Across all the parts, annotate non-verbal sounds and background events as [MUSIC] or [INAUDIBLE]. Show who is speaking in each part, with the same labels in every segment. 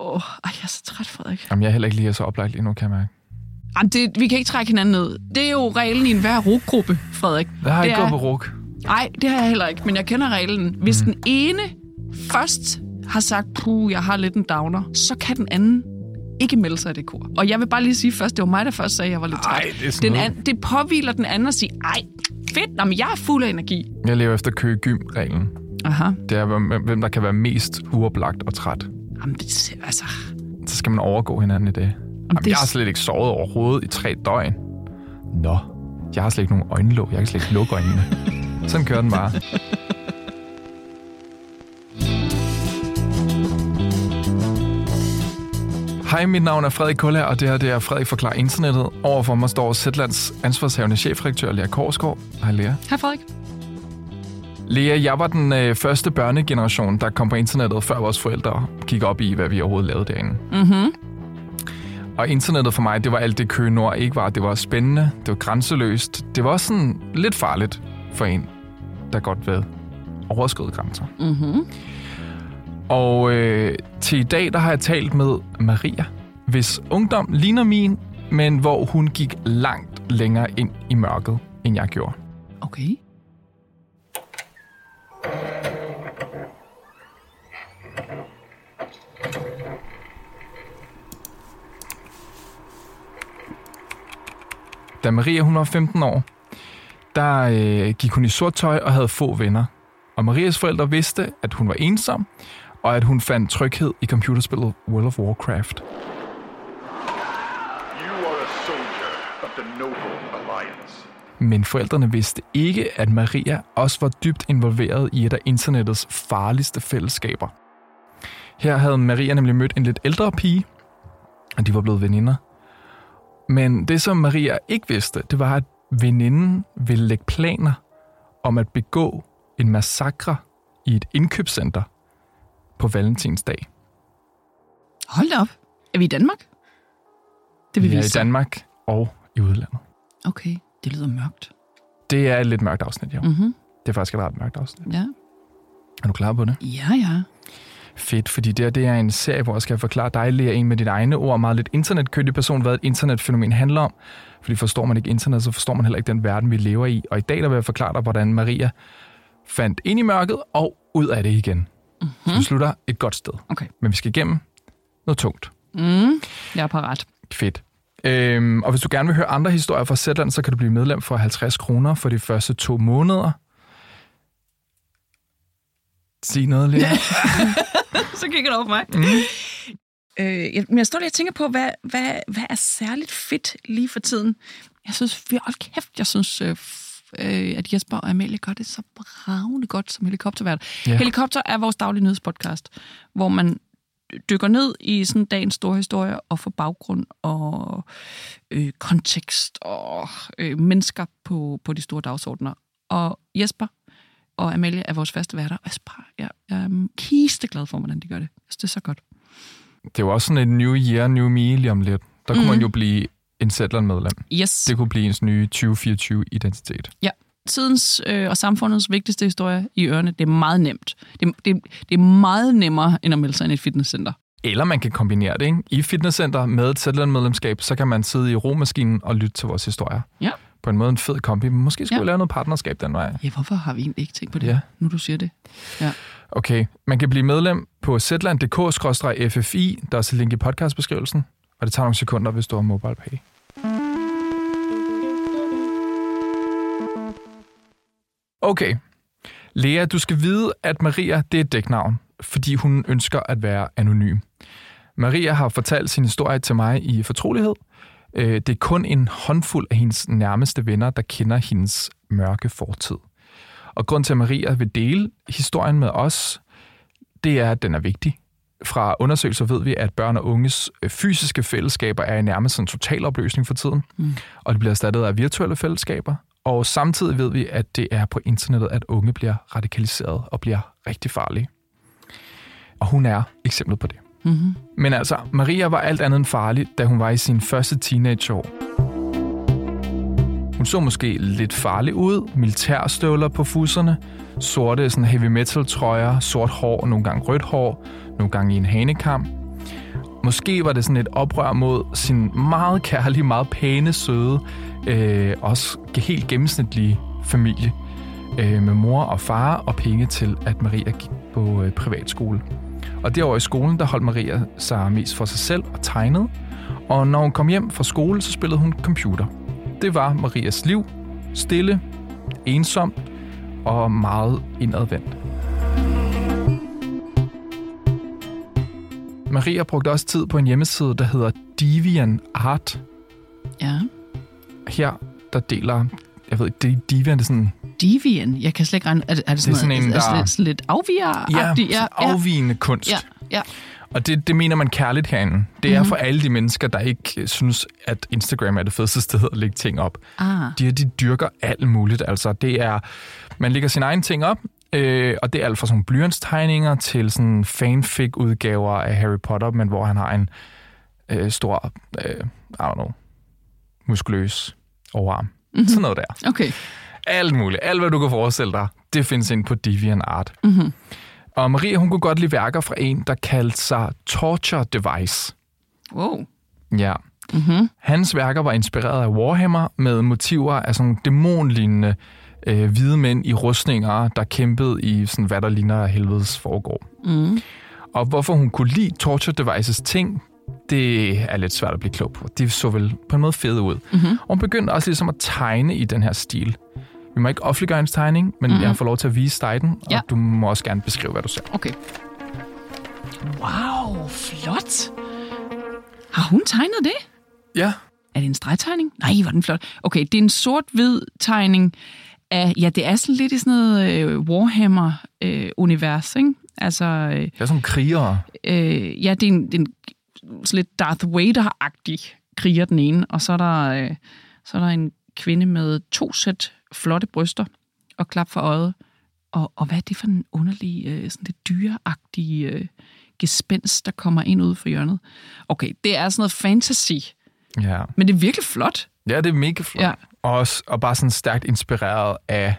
Speaker 1: Åh, oh, ej, jeg er så træt, Frederik.
Speaker 2: Jamen, jeg er heller ikke lige så oplagt lige nu, kan jeg mærke.
Speaker 1: Jamen, det, vi kan ikke trække hinanden ned. Det er jo reglen i enhver ruggruppe, Frederik.
Speaker 2: Jeg har
Speaker 1: det
Speaker 2: ikke
Speaker 1: er-
Speaker 2: gået på ruk.
Speaker 1: Nej, det har jeg heller ikke, men jeg kender reglen. Hvis mm. den ene først har sagt, puh, jeg har lidt en downer, så kan den anden ikke melde sig i det kor. Og jeg vil bare lige sige først, det var mig, der først sagde, at jeg var lidt træt.
Speaker 2: Ej, det er
Speaker 1: den an, det påviler den anden at sige, ej, fedt, nå, men jeg er fuld af energi.
Speaker 2: Jeg lever efter køge gym-reglen.
Speaker 1: Aha.
Speaker 2: Det er, hvem der kan være mest uoplagt og træt.
Speaker 1: Jamen, det, altså,
Speaker 2: Så skal man overgå hinanden i det. Jamen,
Speaker 1: det-
Speaker 2: jeg har slet ikke sovet overhovedet i tre døgn. Nå, jeg har slet ikke nogen øjenlåg. Jeg kan slet ikke lukke øjnene. Sådan kører den bare. [LAUGHS] Hej, mit navn er Frederik Kulla, og det her det er Frederik Forklar Internettet. Overfor mig står Zetlands ansvarshavende chefredaktør Lea Korsgaard. Hej Lea.
Speaker 1: hej Frederik.
Speaker 2: Lea, jeg var den øh, første børnegeneration, der kom på internettet, før vores forældre gik op i, hvad vi overhovedet lavede derinde.
Speaker 1: Mhm.
Speaker 2: Og internettet for mig, det var alt det Køge Nord ikke var. Det var spændende, det var grænseløst. Det var også sådan lidt farligt for en, der godt ved overskride grænser.
Speaker 1: Mhm.
Speaker 2: Og øh, til i dag, der har jeg talt med Maria, hvis ungdom ligner min, men hvor hun gik langt længere ind i mørket, end jeg gjorde.
Speaker 1: Okay.
Speaker 2: Da Maria hun var 15 år, der øh, gik hun i sort tøj og havde få venner. Og Marias forældre vidste, at hun var ensom, og at hun fandt tryghed i computerspillet World of Warcraft. Men forældrene vidste ikke, at Maria også var dybt involveret i et af internettets farligste fællesskaber. Her havde Maria nemlig mødt en lidt ældre pige, og de var blevet veninder. Men det, som Maria ikke vidste, det var, at veninden ville lægge planer om at begå en massakre i et indkøbscenter på Valentinsdag.
Speaker 1: Hold da op. Er vi i Danmark? Det vil
Speaker 2: Vi er i. Danmark og i udlandet.
Speaker 1: Okay, det lyder mørkt.
Speaker 2: Det er et lidt mørkt afsnit, jo.
Speaker 1: Mhm.
Speaker 2: Det er faktisk et ret mørkt afsnit.
Speaker 1: Ja.
Speaker 2: Er du klar på det?
Speaker 1: Ja, ja.
Speaker 2: Fedt, fordi det, her, det er en serie, hvor jeg skal forklare dig, Lea, en med dine egne ord, meget lidt internetkyndig person, hvad et internetfænomen handler om. Fordi forstår man ikke internet, så forstår man heller ikke den verden, vi lever i. Og i dag der vil jeg forklare dig, hvordan Maria fandt ind i mørket og ud af det igen. Mm-hmm. Så vi slutter et godt sted.
Speaker 1: Okay.
Speaker 2: Men vi skal igennem noget tungt.
Speaker 1: Mm, jeg er parat.
Speaker 2: Fedt. Øhm, og hvis du gerne vil høre andre historier fra Zetland, så kan du blive medlem for 50 kroner for de første to måneder. Sig noget, Lea. [LAUGHS]
Speaker 1: Så kigger du over på mig. Mm. Øh, jeg, men jeg står lige og tænker på, hvad, hvad, hvad er særligt fedt lige for tiden? Jeg synes, vi hold kæft, jeg synes, øh, øh, at Jesper og Amalie gør det så bravende godt som helikoptervært.
Speaker 2: Ja.
Speaker 1: Helikopter er vores daglige nyhedspodcast, hvor man dykker ned i sådan dagens store historie og får baggrund og øh, kontekst og øh, mennesker på, på de store dagsordner. Og Jesper og Amalie er vores faste værter, og er bare, jeg, jeg er kisteglad for, hvordan de gør det. Jeg synes, det er så godt.
Speaker 2: Det er jo også sådan et new year, new me lige om lidt. Der kunne
Speaker 1: Mhm.
Speaker 2: man jo blive en Zetland-medlem.
Speaker 1: Yes.
Speaker 2: Det kunne blive ens nye 2024-identitet.
Speaker 1: Ja. Tidens øh, og samfundets vigtigste historie i ørene, det er meget nemt. Det, det, det er meget nemmere, end at melde sig ind i et fitnesscenter.
Speaker 2: Eller man kan kombinere det, ikke? I fitnesscenter med et Zetland-medlemskab, så kan man sidde i romaskinen og lytte til vores historier.
Speaker 1: Ja.
Speaker 2: På en måde en fed kombi. Men Måske skulle
Speaker 1: Ja.
Speaker 2: vi lave noget partnerskab den vej.
Speaker 1: Ja, hvorfor har vi egentlig ikke tænkt på det,
Speaker 2: Ja.
Speaker 1: nu du siger det? Ja.
Speaker 2: Okay, man kan blive medlem på zetland.dk-ffi. Der er også link i podcastbeskrivelsen. Og det tager nogle sekunder, hvis du har MobilePay. Okay. Lea, du skal vide, at Maria det er et dæknavn, fordi hun ønsker at være anonym. Maria har fortalt sin historie til mig i fortrolighed. Øh, Det er kun en håndfuld af hendes nærmeste venner, der kender hendes mørke fortid. Og grund til, at Maria vil dele historien med os, det er, at den er vigtig. Fra undersøgelser ved vi, at børn og unges øh, fysiske fællesskaber er i nærmest en total opløsning for tiden, mm. og det bliver erstattet af virtuelle fællesskaber. Og samtidig ved vi, at det er på internettet, at unge bliver radikaliseret og bliver rigtig farlige. Og hun er eksemplet på det.
Speaker 1: Mm-hmm.
Speaker 2: Men altså, Maria var alt andet end farlig, da hun var i sin første teenageår. Hun så måske lidt farlig ud, militærstøvler på fusserne, sorte sådan heavy metal trøjer, sort hår, nogle gange rødt hår, nogle gange i en hanekam. Måske var det sådan et oprør mod sin meget kærlige, meget pæne, søde, øh, også helt gennemsnitlige familie. Øh, med mor og far og penge til, at Maria gik på øh, privatskole. Og derovre i skolen, der holdt Maria sig mest for sig selv og tegnede. Og når hun kom hjem fra skole, så spillede hun computer. Det var Marias liv. Stille, ensomt og meget indadvendt. Maria brugte også tid på en hjemmeside, der hedder Deviant Art.
Speaker 1: Ja.
Speaker 2: Her, der deler... Jeg ved ikke, det er Deviant, det er sådan...
Speaker 1: Devian. Jeg kan slet ikke regne... Er det, er det sådan,
Speaker 2: sådan
Speaker 1: noget,
Speaker 2: en,
Speaker 1: er det
Speaker 2: der-
Speaker 1: lidt, sådan lidt afviger
Speaker 2: Ja, afvigende kunst.
Speaker 1: ja, ja.
Speaker 2: Og det, det mener man kærligt herinde. Det er for alle de mennesker, der ikke øh, synes, at Instagram er det fedeste sted at lægge ting op.
Speaker 1: Ah,
Speaker 2: De, her, de dyrker alt muligt. Altså, det er, man lægger sine egne ting op, øh, og det er alt fra sådan blyantstegninger til sådan fanfic-udgaver af Harry Potter, men hvor han har en øh, stor, øh, I don't know, muskuløs overarm. Mm-hmm. Sådan noget der.
Speaker 1: okay.
Speaker 2: Alt muligt. Alt, hvad du kan forestille dig, det findes inde på DeviantArt. Mm-hmm. Og Maria, hun kunne godt lide værker fra en, der kaldte sig Torture Device.
Speaker 1: Wow.
Speaker 2: Ja. Mm-hmm. Hans værker var inspireret af Warhammer med motiver af sådan dæmonlignende øh, hvide mænd i rustninger, der kæmpede i sådan, hvad der ligner helvedes foregår. Mm. Og hvorfor hun kunne lide Torture Devices ting, det er lidt svært at blive klog på. De så vel på en måde fede ud. Mm-hmm. Og hun begyndte også ligesom at tegne i den her stil. Vi må ikke offentliggøre hendes tegning, men mm-hmm. jeg får lov til at vise dig den, og
Speaker 1: Ja.
Speaker 2: du må også gerne beskrive, hvad du ser.
Speaker 1: Okay. Wow, flot. Har hun tegnet det?
Speaker 2: Ja,
Speaker 1: Er det en stregtegning? Nej, er den flot. Okay, det er en sort-hvid tegning af, ja, det er sådan lidt i sådan noget øh, Warhammer-univers, ikke? Altså, øh,
Speaker 2: det er sådan krigere.
Speaker 1: øh, ja, det er en, en lidt Darth Vader-agtig kriger, den ene, og så er der, øh, så er der en kvinde med to sæt flotte bryster og klap for øjet. Og, og hvad er det for en underlig, øh, sådan lidt dyreagtig øh, gespenst, der kommer ind ud for hjørnet? Okay, det er sådan noget fantasy,
Speaker 2: Ja.
Speaker 1: men det er virkelig flot.
Speaker 2: Ja, det er mega flot.
Speaker 1: Ja.
Speaker 2: Og, også, og bare sådan stærkt inspireret af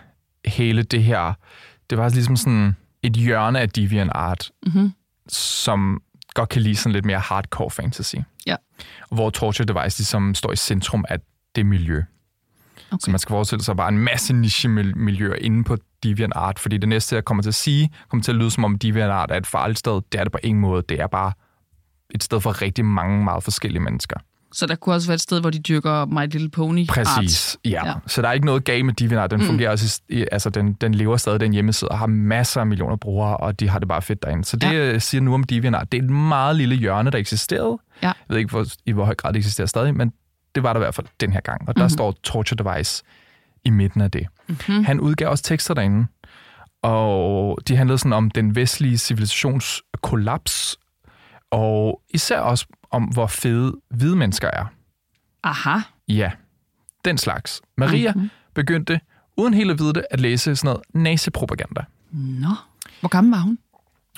Speaker 2: hele det her. Det var ligesom sådan et hjørne af DeviantArt, mm-hmm. som godt kan lide sådan lidt mere hardcore fantasy.
Speaker 1: Ja.
Speaker 2: Hvor Torture Device ligesom står i centrum af det miljø.
Speaker 1: Okay.
Speaker 2: Så man skal forestille sig bare en masse niche-miljøer inde på DeviantArt, fordi det næste, jeg kommer til at sige, kommer til at lyde som om DeviantArt er et farligt sted. Det er det på ingen måde. Det er bare et sted for rigtig mange meget forskellige mennesker.
Speaker 1: Så der kunne også være et sted, hvor de dyrker My Little Pony
Speaker 2: Præcis, ja.
Speaker 1: Ja.
Speaker 2: ja. Så der er ikke noget galt med DeviantArt. Den fungerer også, altså den, den lever stadig, den hjemmeside, og har masser af millioner brugere, og de har det bare fedt derinde. Så det
Speaker 1: Ja.
Speaker 2: ja. siger nu om DeviantArt. Det er et meget lille hjørne, der eksisterede.
Speaker 1: Ja.
Speaker 2: Jeg ved ikke, hvor, i hvor høj grad det eksisterer stadig, men det var der i hvert fald den her gang. Og der mm-hmm. står Torture Device i midten af det. Mm-hmm. Han udgav også tekster derinde, og de handlede sådan om den vestlige civilisations kollaps, og især også om, hvor fede hvide mennesker er.
Speaker 1: Aha.
Speaker 2: Ja, den slags. Maria
Speaker 1: Mhm.
Speaker 2: mm-hmm. begyndte, uden helt at vide det, at læse sådan noget nazipropaganda.
Speaker 1: Nå. Hvor gammel var hun?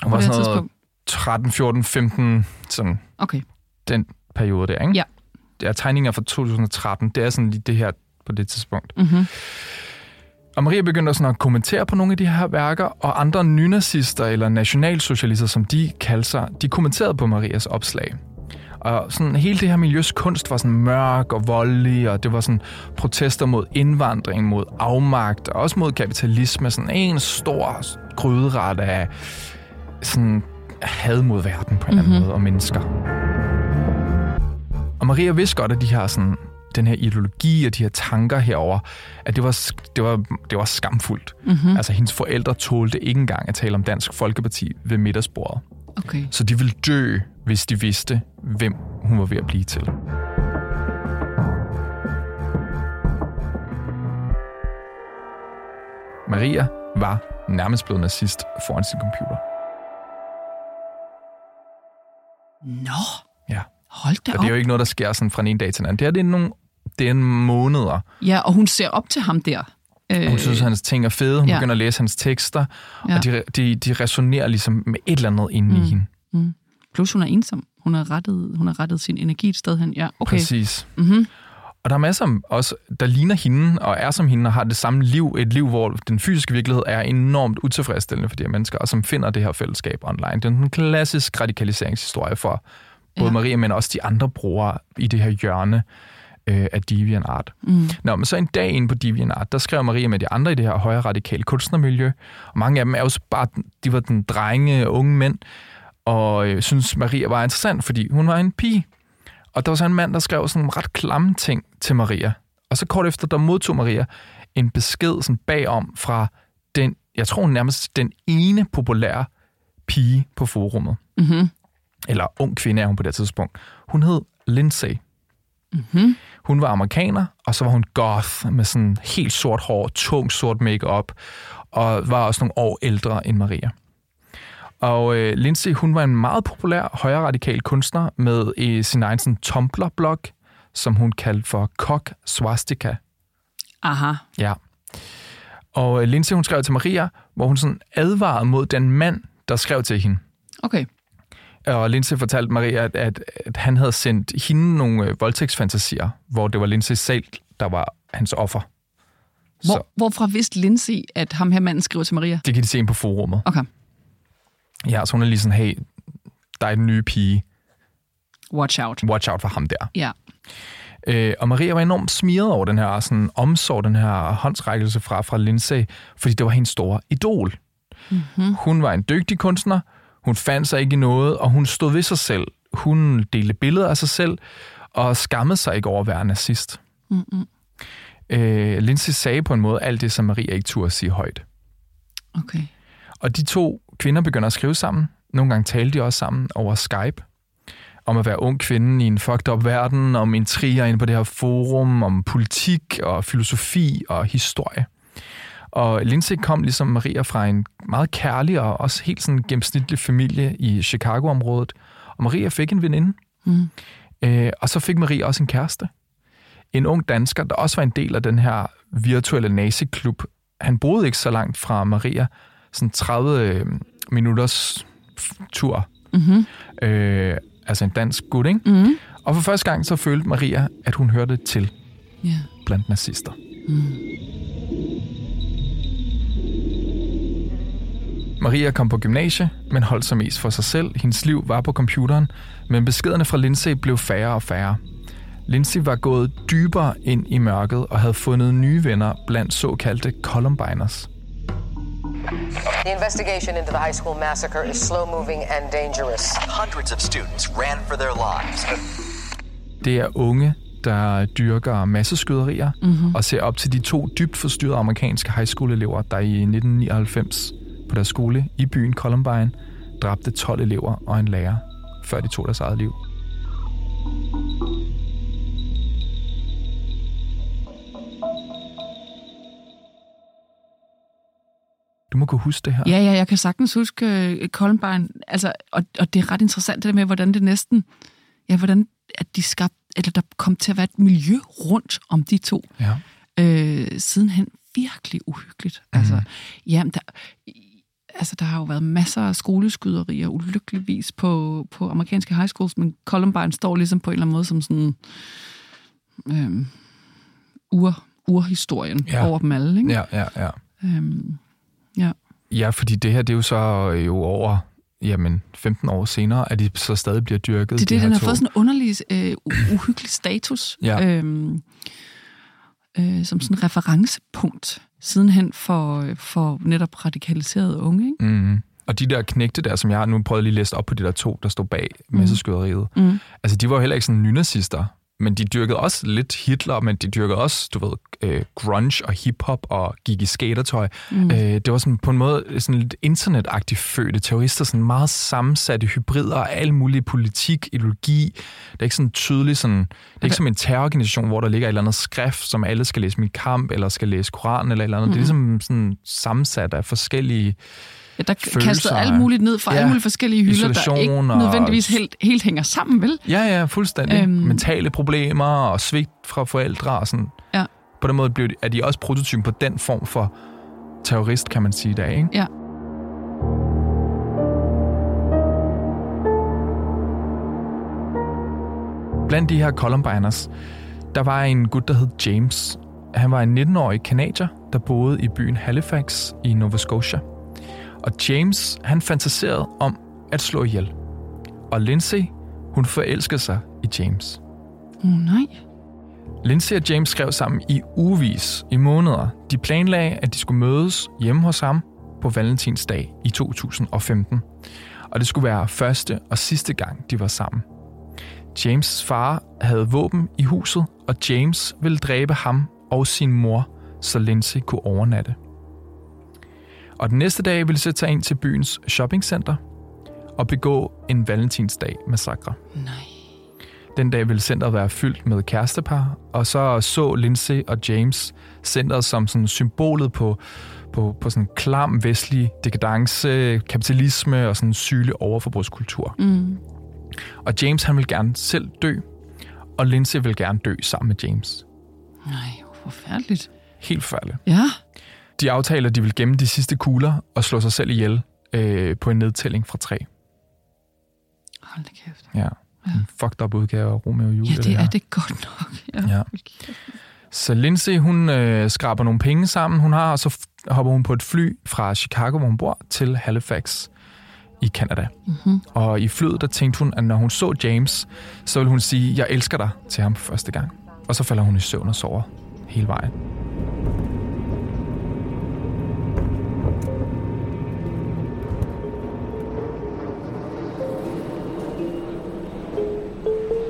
Speaker 2: Hun var sådan noget
Speaker 1: tidspunkt?
Speaker 2: 13, 14, 15, sådan
Speaker 1: Okay.
Speaker 2: den periode der, ikke?
Speaker 1: Ja.
Speaker 2: Det er tegninger fra 2013. Det er sådan lige det her på det tidspunkt.
Speaker 1: Mhm.
Speaker 2: Og Maria begyndte sådan at kommentere på nogle af de her værker, og andre nynazister eller nationalsocialister, som de kaldte sig, de kommenterede på Marias opslag. Og sådan hele det her miljøs kunst var sådan mørk og voldelig, og det var sådan protester mod indvandring, mod afmagt, og også mod kapitalisme. Sådan en stor gryderet af sådan had mod verden på en eller anden måde, og mennesker. Og Maria vidste godt, at de her sådan, den her ideologi og de her tanker herover, at det var, det var, det var skamfuldt. Mm-hmm. Altså, hendes forældre tålte ikke engang at tale om Dansk Folkeparti ved middagsbordet.
Speaker 1: Okay.
Speaker 2: Så de ville dø, hvis de vidste, hvem hun var ved at blive til. Maria var nærmest blevet nazist foran sin computer.
Speaker 1: Nå.
Speaker 2: Ja.
Speaker 1: Hold da
Speaker 2: Og
Speaker 1: op.
Speaker 2: det er jo ikke noget, der sker sådan fra en dag til en anden. Det her det er nogle det er måneder.
Speaker 1: Ja, og hun ser op til ham der. Øh,
Speaker 2: Hun synes, at hans ting er fede. Hun
Speaker 1: ja.
Speaker 2: begynder at læse hans tekster.
Speaker 1: Ja.
Speaker 2: Og de, de, de resonerer ligesom med et eller andet inde mm. i hende.
Speaker 1: Plus hun er ensom. Hun har rettet, hun har rettet sin energi et sted hen. Ja, okay.
Speaker 2: Præcis.
Speaker 1: Mhm.
Speaker 2: Og der er masser af også, der ligner hende og er som hende og har det samme liv. Et liv, hvor den fysiske virkelighed er enormt utilfredsstillende for de her mennesker, og som finder det her fællesskab online. Det er en klassisk radikaliseringshistorie for Både
Speaker 1: Ja.
Speaker 2: Maria, men også de andre brugere i det her hjørne øh, af DeviantArt.
Speaker 1: Mm.
Speaker 2: Nå, men så en dag inde på DeviantArt, der skrev Maria med de andre i det her højre radikale kunstnermiljø, og mange af dem er jo bare, de var den drenge, unge mænd, og øh, synes Maria var interessant, fordi hun var en pige. Og der var så en mand, der skrev sådan nogle ret klamme ting til Maria. Og så kort efter, der modtog Maria en besked sådan bagom fra den, jeg tror nærmest den ene populære pige på forummet.
Speaker 1: Mm-hmm.
Speaker 2: Eller ung kvinde er hun på det tidspunkt. Hun hed Lindsay.
Speaker 1: Mm-hmm.
Speaker 2: Hun var amerikaner, og så var hun goth med sådan helt sort hår, tung sort makeup og var også nogle år ældre end Maria. Og øh, Lindsay, hun var en meget populær højre radikal kunstner med øh, sin egen sådan, Tumblr-blog, som hun kaldte for Kok Swastika.
Speaker 1: Aha.
Speaker 2: Ja. Og øh, Lindsay, hun skrev til Maria, hvor hun sådan advarede mod den mand, der skrev til hende.
Speaker 1: Okay.
Speaker 2: Og Lindsay fortalte Maria, at, at, at han havde sendt hende nogle øh, voldtægtsfantasier, hvor det var Lindsay selv, der var hans offer.
Speaker 1: Hvor,
Speaker 2: Så
Speaker 1: hvorfra vidste Lindsay, at ham her manden skriver til Maria?
Speaker 2: det kan de se ind på forummet.
Speaker 1: Okay.
Speaker 2: Ja, så hun er lige sådan, hey, der er en nye pige.
Speaker 1: Watch out.
Speaker 2: Watch out for ham der.
Speaker 1: Ja.
Speaker 2: Øh, og Maria var enormt smiret over den her sådan, omsorg, den her håndsrækkelse fra, fra Lindsay, fordi det var hendes store idol.
Speaker 1: Mm-hmm.
Speaker 2: Hun var en dygtig kunstner, hun fandt sig ikke i noget, og hun stod ved sig selv. Hun delte billeder af sig selv, og skammede sig ikke over at være nazist.
Speaker 1: Mm-hmm.
Speaker 2: Øh, Lindsay sagde på en måde alt det, som Maria ikke turde sige højt.
Speaker 1: Okay.
Speaker 2: Og de to kvinder begynder at skrive sammen. Nogle gange talte de også sammen over Skype. Om at være ung kvinde i en fucked up verden, om intriger inde på det her forum, om politik og filosofi og historie. Og Lindsay kom ligesom Maria fra en meget kærlig og også helt sådan gennemsnitlig familie i Chicago-området. Og Maria fik en veninde.
Speaker 1: Mm.
Speaker 2: Øh, og så fik Maria også en kæreste. En ung dansker, der også var en del af den her virtuelle naziklub. Han boede ikke så langt fra Maria. Sådan 30 øh, minutters tur.
Speaker 1: Mm-hmm.
Speaker 2: Øh, altså en dansk gut, ikke?
Speaker 1: Mm-hmm.
Speaker 2: Og for første gang så følte Maria, at hun hørte til
Speaker 1: Ja.
Speaker 2: blandt nazister.
Speaker 1: Mm.
Speaker 2: Maria kom på gymnasie, men holdt sig mest for sig selv. Hendes liv var på computeren, men beskederne fra Lindsay blev færre og færre. Lindsay var gået dybere ind i mørket og havde fundet nye venner blandt såkaldte Columbiners.
Speaker 3: The investigation into the high school massacre is slow moving and dangerous.
Speaker 4: Hundreds of students ran for their lives.
Speaker 2: Det er unge, der dyrker masseskyderier mm-hmm. og ser op til de to dybt forstyrrede amerikanske high school elever, der i 1999 på deres skole i byen Columbine dræbte 12 elever og en lærer, før de tog deres eget liv. Du må kunne huske det her.
Speaker 1: Ja, ja, jeg kan sagtens huske uh, Columbine, altså, og, og det er ret interessant det der med, hvordan det næsten, ja, hvordan at de skabte, eller der kom til at være et miljø rundt om de to,
Speaker 2: Ja.
Speaker 1: øh, sidenhen virkelig uhyggeligt. Mm. Altså, jamen, der, altså, der har jo været masser af skoleskyderier, ulykkeligvis, på, på amerikanske high schools, men Columbine står ligesom på en eller anden måde som sådan øhm, ur, urhistorien
Speaker 2: Ja.
Speaker 1: ja. over dem alle, ikke?
Speaker 2: Ja, ja, ja.
Speaker 1: Øhm, ja.
Speaker 2: Ja, fordi det her, det er jo så øh, jo over jamen, 15 år senere, at de så stadig bliver dyrket.
Speaker 1: Det er
Speaker 2: de
Speaker 1: det,
Speaker 2: her
Speaker 1: den har
Speaker 2: to.
Speaker 1: fået sådan en underlig, øh, uhyggelig status. [LAUGHS]
Speaker 2: Ja.
Speaker 1: Øhm, øh, som sådan en referencepunkt sidenhen for, for netop radikaliserede unge. Ikke?
Speaker 2: Mm. Og de der knægte der, som jeg har nu prøvet lige at læse op på de der to, der stod bag masseskyderiet,
Speaker 1: Mm.
Speaker 2: altså de var jo heller ikke sådan nynazister, men de dyrkede også lidt Hitler, men de dyrkede også, du ved, øh, grunge og hiphop og gik i skatertøj. Mm. Øh, det var sådan på en måde sådan lidt internetagtigt fødte terrorister, sådan meget sammensatte hybrider af alle mulige politik, ideologi. Det er ikke sådan tydeligt sådan, det er ikke som en terrororganisation, hvor der ligger et eller andet skrift, som alle skal læse min kamp, eller skal læse Koranen eller et eller andet. Mm. Det er ligesom sådan sammensat af forskellige
Speaker 1: der
Speaker 2: Følelser.
Speaker 1: kastet alt muligt ned fra
Speaker 2: Ja.
Speaker 1: alle mulige forskellige hylder, der ikke nødvendigvis helt, helt hænger sammen, vel?
Speaker 2: Ja, ja, fuldstændig. Øhm. Mentale problemer og svigt fra forældre og sådan.
Speaker 1: Ja.
Speaker 2: På den måde er de også prototypen på den form for terrorist, kan man sige i dag, ikke?
Speaker 1: Ja.
Speaker 2: Blandt de her Columbiners, der var en gut, der hed James. Han var en 19-årig kanadier, der boede i byen Halifax i Nova Scotia. Og James, han fantaserede om at slå ihjel. Og Lindsay Hun forelskede sig i James.
Speaker 1: Oh, nej.
Speaker 2: Lindsay og James skrev sammen i ugevis, i måneder. De planlagde, at de skulle mødes hjemme hos ham på Valentinsdag i 2015. Og det skulle være første og sidste gang, de var sammen. James' far havde våben i huset, og James ville dræbe ham og sin mor, så Lindsay kunne overnatte. Og den næste dag ville så tage ind til byens shoppingcenter og begå en valentinsdag-massakre.
Speaker 1: Nej.
Speaker 2: Den dag ville centret være fyldt med kærestepar, og så så Lindsay og James centret som sådan symbolet på, på, på sådan klam vestlig dekadence, kapitalisme og sådan sygelig overforbrugskultur.
Speaker 1: Mm.
Speaker 2: Og James han vil gerne selv dø, og Lindsay vil gerne dø sammen med James.
Speaker 1: Nej, hvor forfærdeligt.
Speaker 2: Helt forfærdeligt.
Speaker 1: Ja.
Speaker 2: De aftaler, de vil gemme de sidste kugler og slå sig selv ihjel øh, på en nedtælling fra tre.
Speaker 1: Hold da kæft.
Speaker 2: Ja. En fucked up udgave af Romeo og Julie.
Speaker 1: Ja, det
Speaker 2: her.
Speaker 1: er det godt nok. Ja.
Speaker 2: Ja. Så Lindsay, hun øh, skraber nogle penge sammen, hun har, og så hopper hun på et fly fra Chicago, hvor hun bor, til Halifax i Canada. Mm-hmm. Og i flyet, der tænkte hun, at når hun så James, så ville hun sige, jeg elsker dig til ham første gang. Og så falder hun i søvn og sover hele vejen.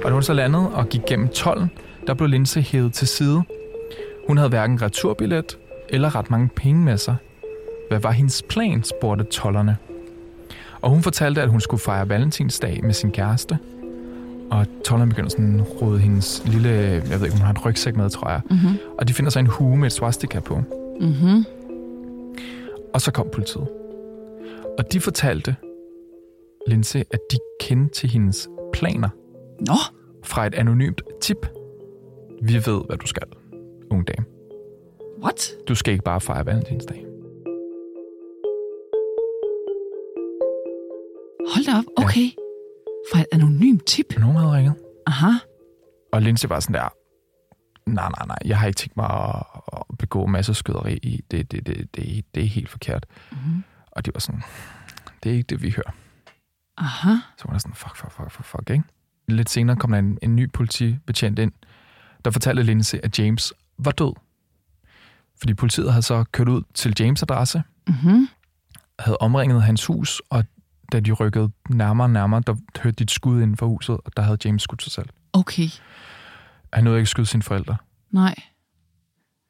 Speaker 2: Og da hun så landede og gik gennem tollen, der blev Lindsay hævet til side. Hun havde hverken returbillet eller ret mange penge med sig. Hvad var hendes plan, spurgte tollerne. Og hun fortalte, at hun skulle fejre valentinsdag med sin kæreste. Og tollerne begynder sådan at rode hendes lille, jeg ved ikke, hun har en rygsæk med, tror jeg.
Speaker 1: Mhm.
Speaker 2: Og de finder så en hue med et swastika på.
Speaker 1: Mhm.
Speaker 2: Og så kom politiet. Og de fortalte Lindsay, at de kendte til hendes planer
Speaker 1: Nå,
Speaker 2: fra et anonymt tip. Vi ved, hvad du skal, unge dame.
Speaker 1: what?
Speaker 2: Du skal ikke bare fejre valentinsdag.
Speaker 1: Hold da op. Okay. Fra et anonymt tip.
Speaker 2: Nogen havde ringet.
Speaker 1: Aha.
Speaker 2: Og Lindsay var sådan der, nej, nej, nej, jeg har ikke tænkt mig at, at begå masser skyderi i. Det, det, det, det, det er helt forkert. Mm-hmm. Og de var sådan, det er ikke det, vi hører.
Speaker 1: Aha.
Speaker 2: Så var der sådan, fuck, fuck, fuck, fuck, fuck, ikke? Lidt senere kom der en, en ny politibetjent ind, der fortalte Lindsay, at James var død. Fordi politiet havde så kørt ud til James' adresse,
Speaker 1: Mhm.
Speaker 2: havde omringet hans hus, og da de rykkede nærmere og nærmere, der hørte de et skud inden for huset, og der havde James skudt sig selv.
Speaker 1: Okay.
Speaker 2: Han nåede ikke at skyde sine forældre,
Speaker 1: Nej.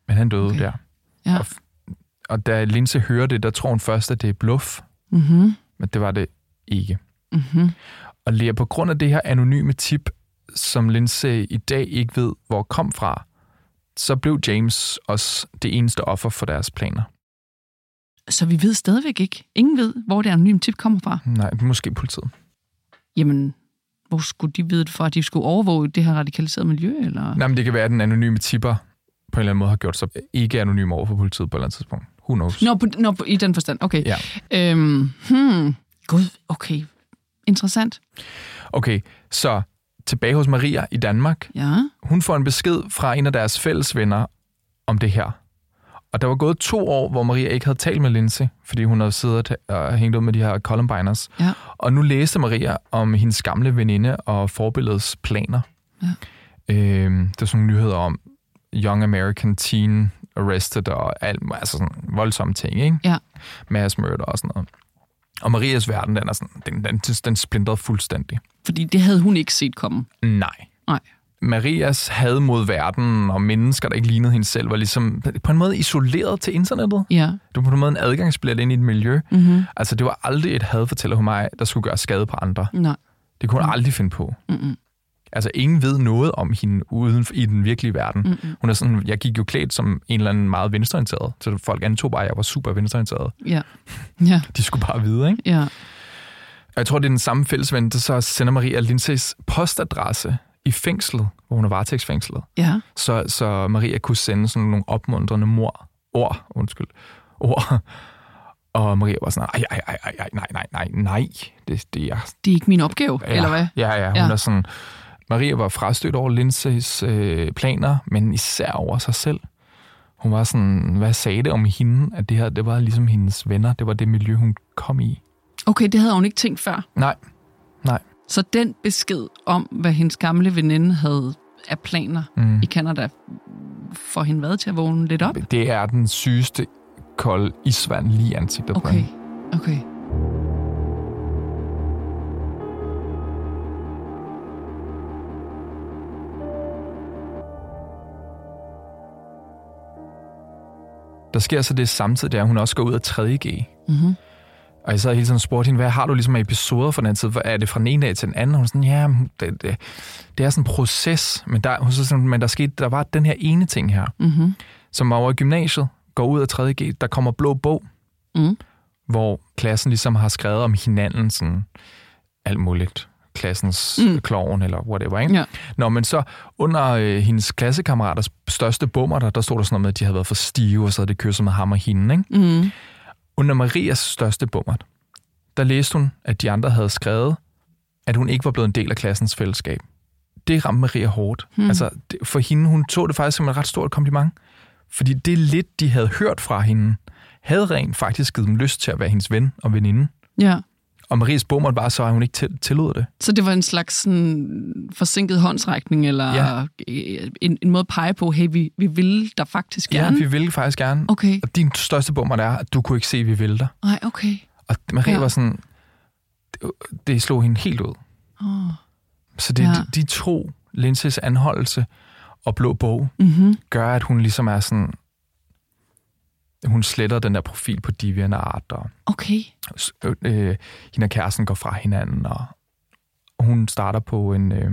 Speaker 2: men han døde
Speaker 1: Okay.
Speaker 2: der.
Speaker 1: Ja.
Speaker 2: Og, og da Lindsay hører det, der tror hun først, at det er bluff,
Speaker 1: Mhm.
Speaker 2: men det var det ikke.
Speaker 1: Mhm.
Speaker 2: Og Lea, på grund af det her anonyme tip, som Lindsay i dag ikke ved, hvor kom fra, så blev James også det eneste offer for deres planer.
Speaker 1: Så vi ved stadigvæk ikke. Ingen ved, hvor det anonyme tip kommer fra.
Speaker 2: Nej, måske politiet.
Speaker 1: Jamen, hvor skulle de vide det fra? At de skulle overvåge det her radikaliserede miljø? Eller?
Speaker 2: Nej, men det kan være, at den anonyme tipper på en eller anden måde har gjort sig ikke anonym over for politiet på et eller andet tidspunkt. Who knows?
Speaker 1: Nå, på, nå på, i den forstand. Okay.
Speaker 2: Ja.
Speaker 1: Øhm, hmm. Gud, okay. Interessant.
Speaker 2: Okay, så tilbage hos Maria i Danmark.
Speaker 1: Ja.
Speaker 2: Hun får en besked fra en af deres fælles venner om det her. Og der var gået to år, hvor Maria ikke havde talt med Lindsay, fordi hun havde siddet og hængt ud med de her Columbiners.
Speaker 1: Ja.
Speaker 2: Og nu læste Maria om hendes gamle veninde og forbilledets planer.
Speaker 1: Ja.
Speaker 2: Øhm, det er sådan nogle nyheder om Young American Teen Arrested og alt, altså sådan voldsomme ting, ikke?
Speaker 1: Ja.
Speaker 2: Mass murder og sådan noget. Og Marias verden, den er sådan, den, den, den splintret fuldstændig.
Speaker 1: Fordi det havde hun ikke set komme.
Speaker 2: Nej.
Speaker 1: Nej.
Speaker 2: Marias had mod verden og mennesker, der ikke lignede hende selv, var ligesom på en måde isoleret til internettet.
Speaker 1: Ja.
Speaker 2: Det var på en måde en adgangsbillet ind i et miljø.
Speaker 1: Mm-hmm.
Speaker 2: Altså, det var aldrig et had, fortæller hun mig, der skulle gøre skade på andre.
Speaker 1: Nej.
Speaker 2: Det kunne hun aldrig finde på.
Speaker 1: Mm-mm.
Speaker 2: Altså, ingen ved noget om hende uden i den virkelige verden.
Speaker 1: Mm-mm.
Speaker 2: Hun er sådan, jeg gik jo klædt som en eller anden meget venstreorienteret, så folk antog bare, at jeg var super venstreorienteret.
Speaker 1: Ja. Ja. [LAUGHS]
Speaker 2: De skulle bare vide, ikke?
Speaker 1: Ja.
Speaker 2: Og jeg tror, det er den samme fællesven, der så sender Maria Lindsays postadresse i fængslet, hvor hun er varetægtsfængslet.
Speaker 1: Ja.
Speaker 2: så, så Maria kunne sende sådan nogle opmuntrende mor, ord, undskyld, ord. Og Maria var sådan, ej, ej, ej, ej, ej, nej, nej, nej, nej, det, det er...
Speaker 1: Det er ikke min opgave,
Speaker 2: Ja,
Speaker 1: eller hvad?
Speaker 2: Ja, ja, hun
Speaker 1: ja.
Speaker 2: er sådan... Maria var frastødt over Lindsays øh, planer, men især over sig selv. Hun var sådan, hvad sagde det om hende, at det her, det var ligesom hendes venner, det var det miljø, hun kom i.
Speaker 1: Okay, det havde hun ikke tænkt før.
Speaker 2: Nej, nej.
Speaker 1: Så den besked om, hvad hendes gamle veninde havde af planer mm. i Canada, får hende hvad til at vågne lidt op?
Speaker 2: Det er den sygeste kold isvand lige i ansigtet på
Speaker 1: Okay,
Speaker 2: hende.
Speaker 1: okay.
Speaker 2: Der sker så det samtidig, at hun også går ud af 3G.
Speaker 1: Mm-hmm.
Speaker 2: Og jeg sad hele tiden og spurgte hende, hvad har du ligesom af episoder fra den tid? Er det fra den ene dag til den anden? Hun sådan, ja, det, det, det er sådan en proces. Men der, hun så sådan, men der, skete, der var den her ene ting her,
Speaker 1: Mm-hmm.
Speaker 2: som over i gymnasiet, går ud af 3G, der kommer blå bog,
Speaker 1: Mm.
Speaker 2: hvor klassen ligesom har skrevet om hinanden, sådan alt muligt. Klassens
Speaker 1: Mm.
Speaker 2: mm. kloven eller whatever, ikke?
Speaker 1: Ja.
Speaker 2: Nå, men så under øh, hendes klassekammeraters største bummer, der, der stod der sådan noget med, at de havde været for stive, og så havde de kysset med ham og hende, ikke?
Speaker 1: Mm.
Speaker 2: Under Marias største bummer, der læste hun, at de andre havde skrevet, at hun ikke var blevet en del af klassens fællesskab. Det ramte Maria hårdt. Hmm. Altså, det, for hende, hun tog det faktisk som et ret stort kompliment. Fordi det lidt, de havde hørt fra hende, havde rent faktisk givet dem lyst til at være hendes ven og veninde.
Speaker 1: Ja.
Speaker 2: Og Marias bummer var så, at hun ikke til, tillod det.
Speaker 1: Så det var en slags sådan, forsinket håndsrækning, eller
Speaker 2: Ja.
Speaker 1: ja. en, en måde at pege på, hey, vi, vi vil der faktisk gerne.
Speaker 2: Ja, vi ville faktisk gerne.
Speaker 1: Okay.
Speaker 2: Og din største bummer er, at du kunne ikke se, at vi ville dig.
Speaker 1: Nej, okay.
Speaker 2: Og Maria
Speaker 1: Ja.
Speaker 2: var sådan, det, det slog hende helt ud.
Speaker 1: Oh.
Speaker 2: Så det,
Speaker 1: ja.
Speaker 2: de, de to, Linses anholdelse og blå bog,
Speaker 1: Mm-hmm.
Speaker 2: gør, at hun ligesom er sådan... Hun sletter den der profil på DeviantArt, og
Speaker 1: Okay.
Speaker 2: øh, øh, hende og kæresten går fra hinanden, og hun starter på en, øh,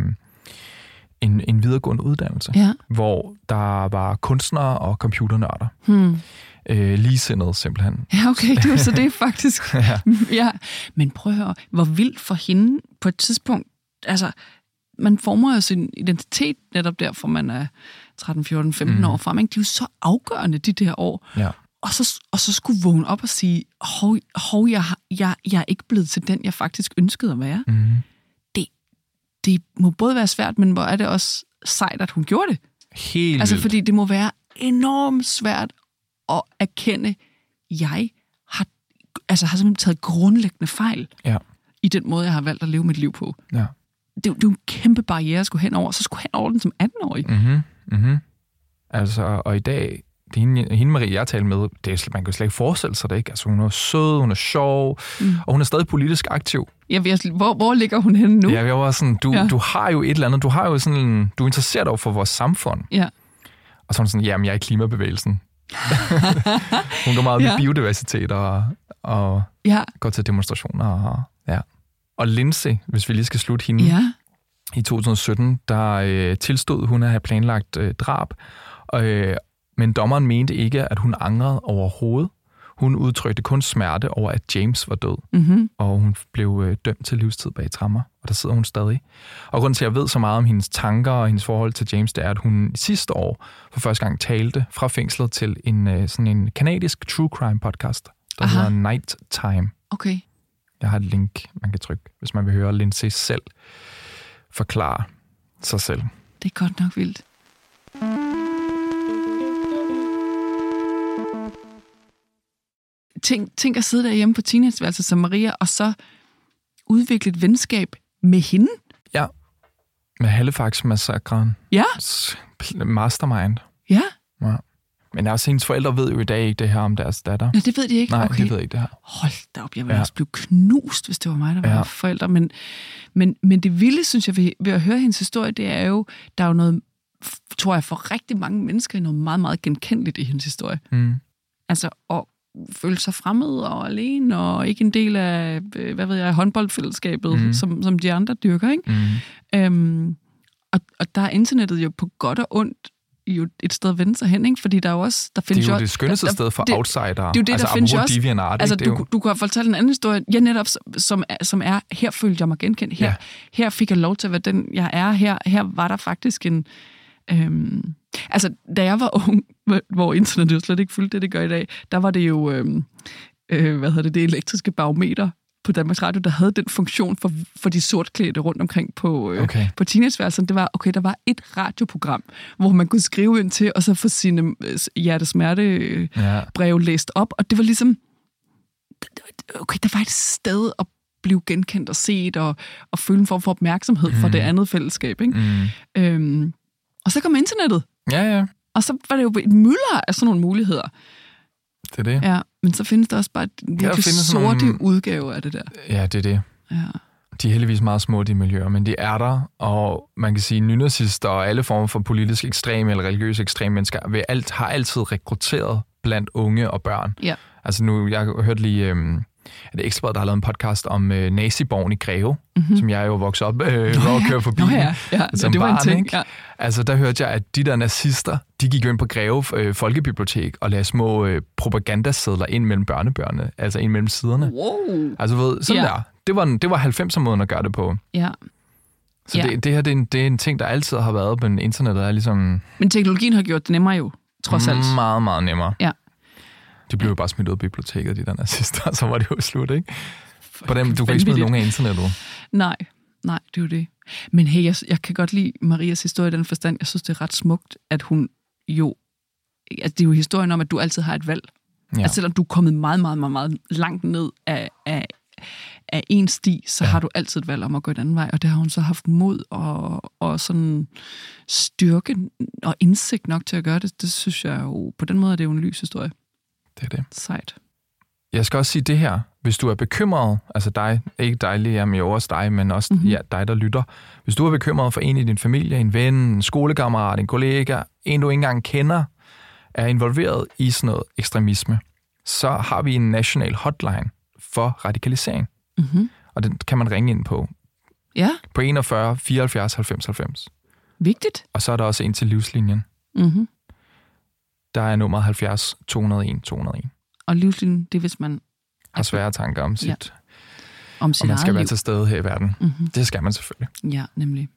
Speaker 2: en, en videregående uddannelse,
Speaker 1: Ja.
Speaker 2: hvor der var kunstnere og computernørder.
Speaker 1: Hmm.
Speaker 2: Øh, ligesindede simpelthen.
Speaker 1: Ja, okay, det var så det faktisk. [LAUGHS]
Speaker 2: Ja.
Speaker 1: ja. Men prøv at høre, hvor vildt for hende på et tidspunkt, altså, man former jo sin identitet netop der, for man er 13, 14, 15 mm. år frem. Ikke? De er jo så afgørende, de der år.
Speaker 2: Ja.
Speaker 1: Og så, og så skulle vågne op og sige, hov, hov jeg, jeg, jeg er ikke blevet til den, jeg faktisk ønskede at være.
Speaker 2: Mm.
Speaker 1: Det, det må både være svært, men hvor er det også sejt, at hun gjorde det.
Speaker 2: Helt
Speaker 1: Altså, fordi det må være enormt svært at erkende, jeg har, altså, har simpelthen taget grundlæggende fejl
Speaker 2: Ja.
Speaker 1: i den måde, jeg har valgt at leve mit liv på.
Speaker 2: Ja.
Speaker 1: Det, er det er jo en kæmpe barriere at skulle hen over. Så skulle hen over den som 18-årig.
Speaker 2: Mm-hmm. Mm-hmm. Altså, og i dag, det er hende, hende Marie, jeg talte med, det er, man kan slet ikke forestille sig det, ikke? Altså, hun er sød, hun er sjov, mm. og hun er stadig politisk aktiv.
Speaker 1: Ved, hvor, hvor ligger hun henne nu?
Speaker 2: Ja, jeg var sådan, du,
Speaker 1: Ja.
Speaker 2: ja. du har jo et eller andet, du har jo sådan, du er interesseret over for vores samfund.
Speaker 1: Ja.
Speaker 2: Og så er hun sådan, jamen, jeg er i klimabevægelsen. [LAUGHS] hun går meget op
Speaker 1: Ja.
Speaker 2: i biodiversitet og, og
Speaker 1: Ja.
Speaker 2: går til demonstrationer. Og, ja. og Lindsay, hvis vi lige skal slutte hende,
Speaker 1: ja.
Speaker 2: i 2017, der øh, tilstod hun at have planlagt øh, drab, øh, men dommeren mente ikke, at hun angrede overhovedet. Hun udtrykte kun smerte over, at James var død,
Speaker 1: Mm-hmm.
Speaker 2: og hun blev øh, dømt til livstid bag trammer, og der sidder hun stadig. Og grunden til, at jeg ved så meget om hendes tanker og hendes forhold til James, det er, at hun sidste år for første gang talte fra fængslet til en, øh, sådan en kanadisk true crime podcast, der
Speaker 1: Aha.
Speaker 2: hedder Night Time.
Speaker 1: Okay.
Speaker 2: Jeg har et link, man kan trykke, hvis man vil høre Lindsay selv forklare sig selv.
Speaker 1: Det er godt nok vildt. Tænk, tænk at sidde derhjemme på teenageværelset som Maria, og så udvikle et venskab med hende.
Speaker 2: Ja, med Halifax-massakren.
Speaker 1: Ja,
Speaker 2: Mastermind.
Speaker 1: ja.
Speaker 2: Ja. Men også hendes forældre ved jo i dag ikke det her om deres datter.
Speaker 1: Nå, det ved de ikke.
Speaker 2: Nej,
Speaker 1: okay.
Speaker 2: de ved ikke det her.
Speaker 1: Hold da op, jeg ville ja. Også blive knust, hvis det var mig, der var ja. Forældre. Men, men, men det vilde, synes jeg, ved, ved at høre hendes historie, det er jo, der er jo noget, tror jeg, for rigtig mange mennesker, noget meget, meget genkendeligt i hendes historie.
Speaker 2: Mm.
Speaker 1: Altså at føle sig fremmed og alene, og ikke en del af, øh, hvad ved jeg, håndboldfællesskabet, mm. Som, som de andre dyrker, ikke?
Speaker 2: Mm.
Speaker 1: Øhm, og, og der er internettet jo på godt og ondt jo et sted at vende sig hen, ikke? Fordi der er jo også... Der
Speaker 2: Det
Speaker 1: findes
Speaker 2: er jo
Speaker 1: jo
Speaker 2: det skønneste
Speaker 1: der,
Speaker 2: sted for
Speaker 1: det-
Speaker 2: outsider.
Speaker 1: det er jo det,
Speaker 2: altså,
Speaker 1: der findes jo også.
Speaker 2: DeviantArt,
Speaker 1: Altså?
Speaker 2: Det
Speaker 1: du,
Speaker 2: jo-
Speaker 1: du kan fortælle en anden historie, ja, netop, som, som er, her følte jeg mig genkendt. Her,
Speaker 2: Ja.
Speaker 1: her fik jeg lov til at være den, jeg er. Her, her var der faktisk en... Øhm, altså, da jeg var ung, hvor- internettet jo slet ikke fulgte det, det gør i dag, der var det jo, øhm, øh, hvad hedder det, det elektriske barometer på Danmarks Radio, der havde den funktion for, for de sortklædte rundt omkring på, øh,
Speaker 2: Okay.
Speaker 1: på teenageværelsen. Det var, okay, der var et radioprogram, hvor man kunne skrive ind til, og så få sine øh, hjertesmerte øh,
Speaker 2: Ja.
Speaker 1: læst op, og det var ligesom, okay, der var et sted at blive genkendt og set, og, og føle en form for opmærksomhed fra det andet fællesskab. Ikke?
Speaker 2: Mm.
Speaker 1: Øhm, og så kom internettet,
Speaker 2: Ja, ja,
Speaker 1: og så var det jo et mylder af sådan nogle muligheder.
Speaker 2: det er det.
Speaker 1: Ja, men så findes der også bare en virkelig sorte
Speaker 2: nogle-
Speaker 1: udgave af det der.
Speaker 2: Ja, det er det.
Speaker 1: Ja.
Speaker 2: De er heldigvis meget små, de miljøer, men de er der, og man kan sige, nynazister og alle former for politisk ekstreme eller religiøse ekstreme mennesker vil alt, har altid rekrutteret blandt unge og børn.
Speaker 1: Ja.
Speaker 2: Altså nu, jeg hørt lige, øhm, det Ekstrabladet, der har lavet en podcast om øh, naziborgen i Greve, mm-hmm. som jeg jo voksede op øh, hvor jeg kørte forbi.
Speaker 1: Nå ja, ja,
Speaker 2: som
Speaker 1: det var en
Speaker 2: barn,
Speaker 1: ting.
Speaker 2: ikke?
Speaker 1: Ja.
Speaker 2: Altså, der hørte jeg, at de der nazister, de gik jo ind på Greve øh, Folkebibliotek og lagde små øh, propagandasedler ind mellem børnebørnene, altså ind mellem siderne.
Speaker 1: Wow.
Speaker 2: Altså, ved, sådan
Speaker 1: Ja.
Speaker 2: der. Det var, det var 90'er-måden at gøre det på.
Speaker 1: Ja.
Speaker 2: Så
Speaker 1: Ja.
Speaker 2: det, det her, det er, en, det er en ting, der altid har været, men internettet er ligesom
Speaker 1: Men teknologien har gjort det nemmere jo, trods alt.
Speaker 2: meget, meget nemmere.
Speaker 1: Ja.
Speaker 2: De blev jo bare smidt ud af biblioteket, de der nazister, så var det jo slut, ikke? På dem, du kan ikke smide nogen af internettet.
Speaker 1: Nej, nej, det er jo det. Men hey, jeg, jeg kan godt lide Marias historie i den forstand. Jeg synes, det er ret smukt, at hun jo... Altså, det er jo historien om, at du altid har et valg. Ja. Altså, selvom du er kommet meget, meget, meget, meget langt ned af, af, af en sti, så ja. har du altid et valg om at gå en anden vej. Og det har hun så haft mod og, og sådan styrke og indsigt nok til at gøre det. Det synes jeg jo... På den måde er det jo en lys historie.
Speaker 2: Det er det.
Speaker 1: Sejt.
Speaker 2: Jeg skal også sige det her. Hvis du er bekymret, altså dig, ikke dig, Lea, men jo også dig, men også
Speaker 1: Mhm.
Speaker 2: mm-hmm. ja, dig, der lytter. Hvis du er bekymret for en i din familie, en ven, en skolekammerat, en kollega, en du ikke engang kender, er involveret i sådan noget ekstremisme, så har vi en national hotline for radikalisering.
Speaker 1: Mm-hmm.
Speaker 2: Og den kan man ringe ind på,
Speaker 1: Ja,
Speaker 2: på 41 74 90 90.
Speaker 1: vigtigt.
Speaker 2: Og så er der også en til livslinjen.
Speaker 1: Mm-hmm.
Speaker 2: Der er nummer 70 201 201.
Speaker 1: Og livslinjen, det er, hvis man
Speaker 2: Har svære tanker om sit,
Speaker 1: Ja. om sit
Speaker 2: og man skal være
Speaker 1: liv.
Speaker 2: til stede her i verden.
Speaker 1: Mm-hmm.
Speaker 2: Det skal man selvfølgelig.
Speaker 1: Ja, nemlig.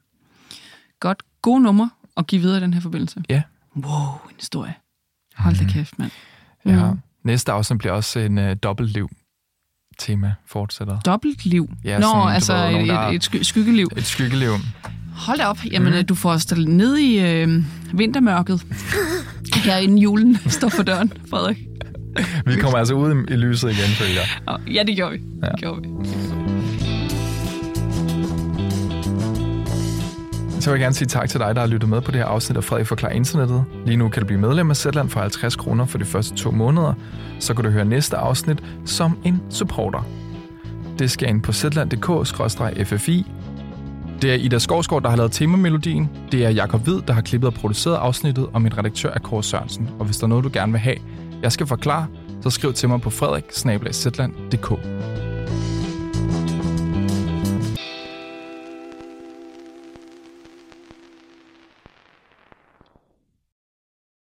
Speaker 1: Godt. God nummer at give videre i den her forbindelse.
Speaker 2: Ja.
Speaker 1: Wow, en historie. Hold da kæft, mand.
Speaker 2: Ja.
Speaker 1: Mhm.
Speaker 2: Næste afsnit bliver også en uh, dobbeltliv tema fortsætter.
Speaker 1: Dobbelt liv.
Speaker 2: Ja,
Speaker 1: Nå,
Speaker 2: sådan,
Speaker 1: altså
Speaker 2: ved, nogen,
Speaker 1: et, et, et sky- skyggeliv.
Speaker 2: Et skyggeliv.
Speaker 1: Hold da op. Jamen, mm. du får os ned i øh, vintermørket. [LAUGHS] Her inden julen [LAUGHS] står for døren, Frederik.
Speaker 2: Vi kommer altså ud i, lyset igen, følger
Speaker 1: ja, det gjorde vi.
Speaker 2: Ja.
Speaker 1: Det gjorde vi.
Speaker 2: Så vil jeg gerne sige tak til dig, der har lyttet med på det her afsnit af Frederik Forklar Internettet. Lige nu kan du blive medlem af Zetland for 50 kroner for de første to måneder. Så kan du høre næste afsnit som en supporter. Det skal ind på zland.dk-ffi. Det er Ida Skovsgaard, der har lavet temamelodien. Det er Jakob Hvid, der har klippet og produceret afsnittet, og min redaktør er Kåre Sørensen. Og hvis der er noget, du gerne vil have, jeg skal forklare, så skriv til mig på frederik